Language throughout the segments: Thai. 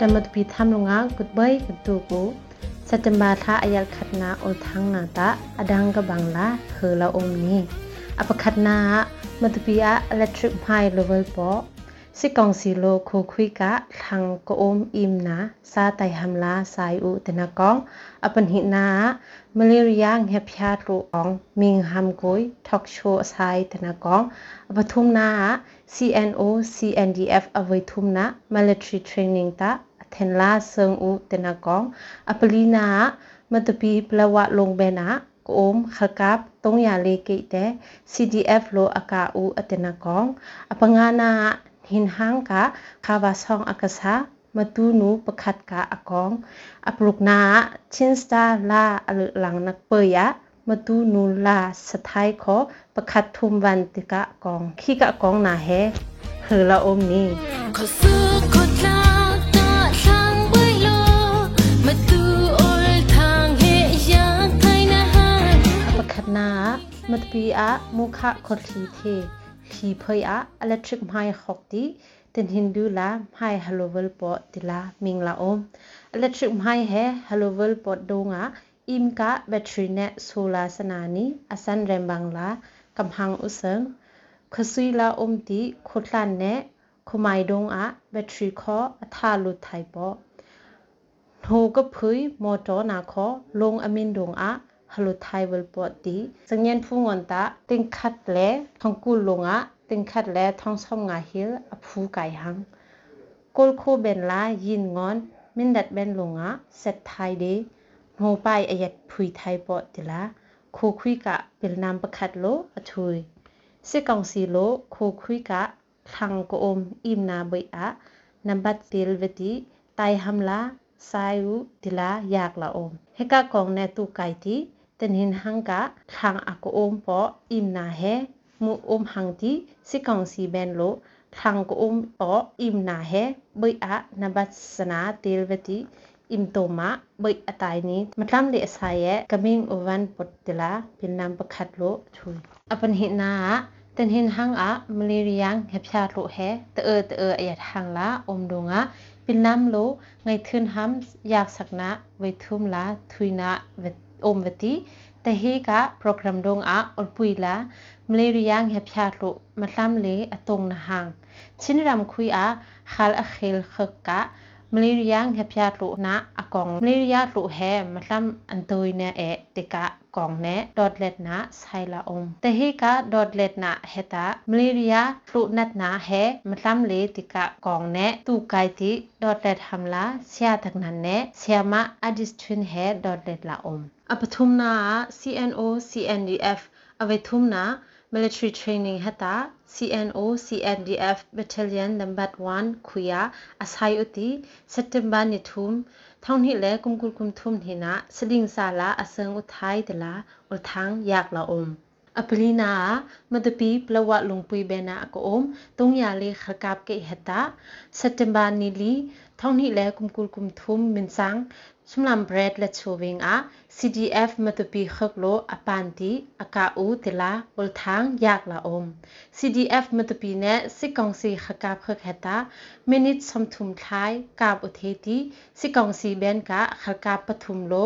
แต่มาปีทำลงอ่ะกุดเบยกุดตูกูสัจมาทาอายลขัดนาโอทังนาตาอดังกบังลาเฮลาอมนี้อปขัดนามาปีอะอิเล็กทริกไฮเลเวลปอสิกองสีโลโคคุยกะทังกอมอิมนาซาไตฮัมลาสายอุตนากองอปันหินามาเลเรียงเฮพยาตุองมิงฮัมกุยทอกโชสายตนากองอปทุมนา CNO CNDF อวัยทุมนา military training ตา เทนลาเซิงอุเตนากองอปลีนามานตบีปลวะลงเบนะโอมขกับตงยาเลกิเต CDF โลอากาอูอเตนากองอปงานาหินหังกะคาวาซองอากาซามาตูนูประคัดกะอากองอปลุกนาชินสตาลาอลหลังนักเปยะมาตูนูลาสไทยขอประคัดทุมวันติกะกองขี้กะกองนาเฮเฮละอมนี้ mat pi a mukha khot thi the ขีเพยอะอิเล็กทริกไมฮอกตีเต็นฮินดูลาไมฮัลโลเวลปอติลามิงลาอมอิเล็กทริกไมเฮฮัลโลเวลปอดงาอิมกะแบตเตอรี่เนตโซลาสนานีอสันเรมบังลากำหังอุสงขสุยลาอมตีโคตลันเนขมายดงอะแบตเตอรี่คออัธาลุไทปอโฮก็พุยมอตอนาคอลงอมินดงอะ ဟလိုထိုင်ဝလ်ပေါ်တီစငျန်ဖူငွန်တာတင်ခတ်လေထုံကူလုံငါတင်ခတ်လေထုံဆောင်ငါဟီလ်အဖူကိုင်ဟန်ကိုလ်ခိုဘန်လာယင်ငွန်မင်ဒတ်ဘန်လုံငါဆက်ထိုင်ဒေငိုပိုင်အယက်ဖူထိုင်ပေါ်တလာခိုခွိကပယ်နမ်ပခတ်လိုအထွေစစ်ကောင်စီလိုခိုခွိကခံကိုအုံအင်နာဘိအနံပါတ်တီလ်ဝတီတိုင်ဟမ်လာ sayu dila yak la om heka kong ne tu kai ti ทุยสิกองสีโลโคคุยกะทังกอมอิมนาเบยอะนับบัดติลเวติไตฮัมลาไซอุติลายากละอมเฮกะกองเนตุไกติตนหินหังกะทางอากอมปออิมนาเฮมูอมหังทีสิกองสีเบนโลทางกอมปออิมนาเฮบยอะนบัสนาเตลเวติอิมโตมาบยอตายนี้มาทำเลสายะกมิงอวันปตติลาเป็นนามประคัดโลชุยอปันหินาตนหินหังอะมเลเรียงเฮบชาโลเฮตเออตเอออยหังละอมดงะเป็นน้ำโลไงทืนห้ำอยากสักนะไวทุมละทุยนะเว ท omvati tahi ka program dong a olpuila mleriyang hepya lo matlam le atong na hang chinram khui a khal a khel khaka malaria ngapya lu na akong malaria lu he malam antoi na e tika kong ne dotlet na saila om tehi ka dotlet na heta malaria lu nat na he malam le tika kong ne tu kai ti dotlet hamla sia thak nan ne siama adistrin he dotlet la om apathum na cno cndf အဝေထုမနာ military training hata CNO CNDF battalion number 1 khuya asai uti september ni thum thong hi le kumkul kum thum hi na seding sala asang uthai Dela ulthang yak la om Abrina madapi blawa lungpui bena akoom tungya le khakap ke heta September nili thongni le kumkul kum thum minsang sumlam bread le chowing a CDF madapi khaklo apanti aka u tila ulthang yak la om CDF madapi ne sikong si khakap khak heta minute somthum thai kap utheti sikong si ben ka khakap pathum lo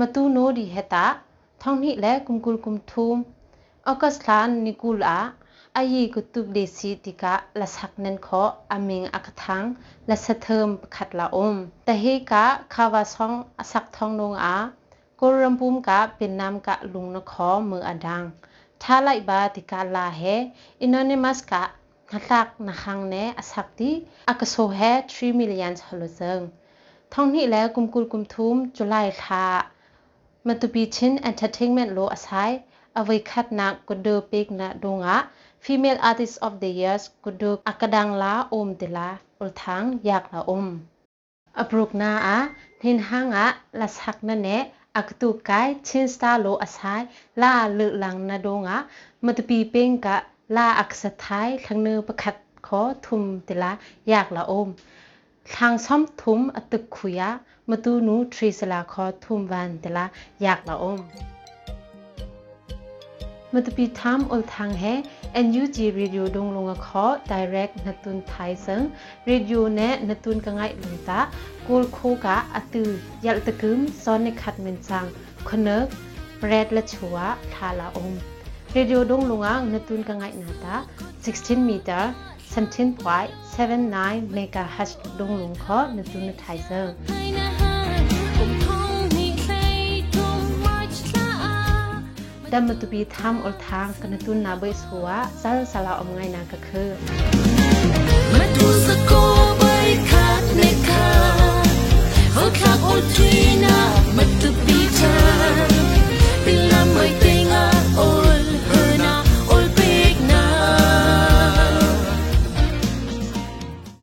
มาตูโนดีเฮตาท่องนี้แหละกุมกุลกุมทุมอกัสลานนิกูลอาอายีกุตุบเดซิติกะละสักนันขออามิงอักทังละสะเทิมขัดละอมแต่เฮกะคาวาซองสักทองนงอากรมปุมกะเป็นนามกะลุงนขอมืออดังท้าไลบาติกาลาเฮอินนิมัสกะนักนักังเนอสักติอักโซเฮทรีมิลเลียนฮอลเซงท่องนี้แล้วกุมกุลกุมทุมจุไลทา มันตุบีชินเอนเตอร์เทนเมนต์โลอาศัยอวัยขัดนักกุดูปิกนะดงะฟีมี Female Artist of the Year กุดูอักดังลาอมติลาอุลทังอยากลาอมอปรุกนาอะทินหังอะละสักนั่นเนอักตุกายชินสตาโลอาศัยลาเลึกหลังนะดงะมันตุบีเป้งกะลาอักสะท้ายทั้งเนื้อประคัดขอทุมติลาอยากลาอม ทางซ้อมทุ่มอตึกขุยะมาตูนูทรีสลาคอทุ่มวันเดละอยากละอมมาตุะปีทามอลทางแฮ NUG Radio ดงลงคอ direct นตุนไทยซึ่ง radio เนนตุนกังไงลุงตากูลโคกะอตือยัลตะกึมซ้อนในขัดเมนซังคนเนกแรดละชัวทาละอม radio ดงลงอ่งนตุนกังไงนาตา16เมตร 17.79เมกะเฮิรตจุดงหลงเคาะนจูนไทเซอร์ดัมมตุบีทำอลทางกันตุนนาเบสหัวซาลซาลาอมไงนางก็คือมาดูสกอใบขาดในคาเขาทักอดทีนามาตุบีเธอ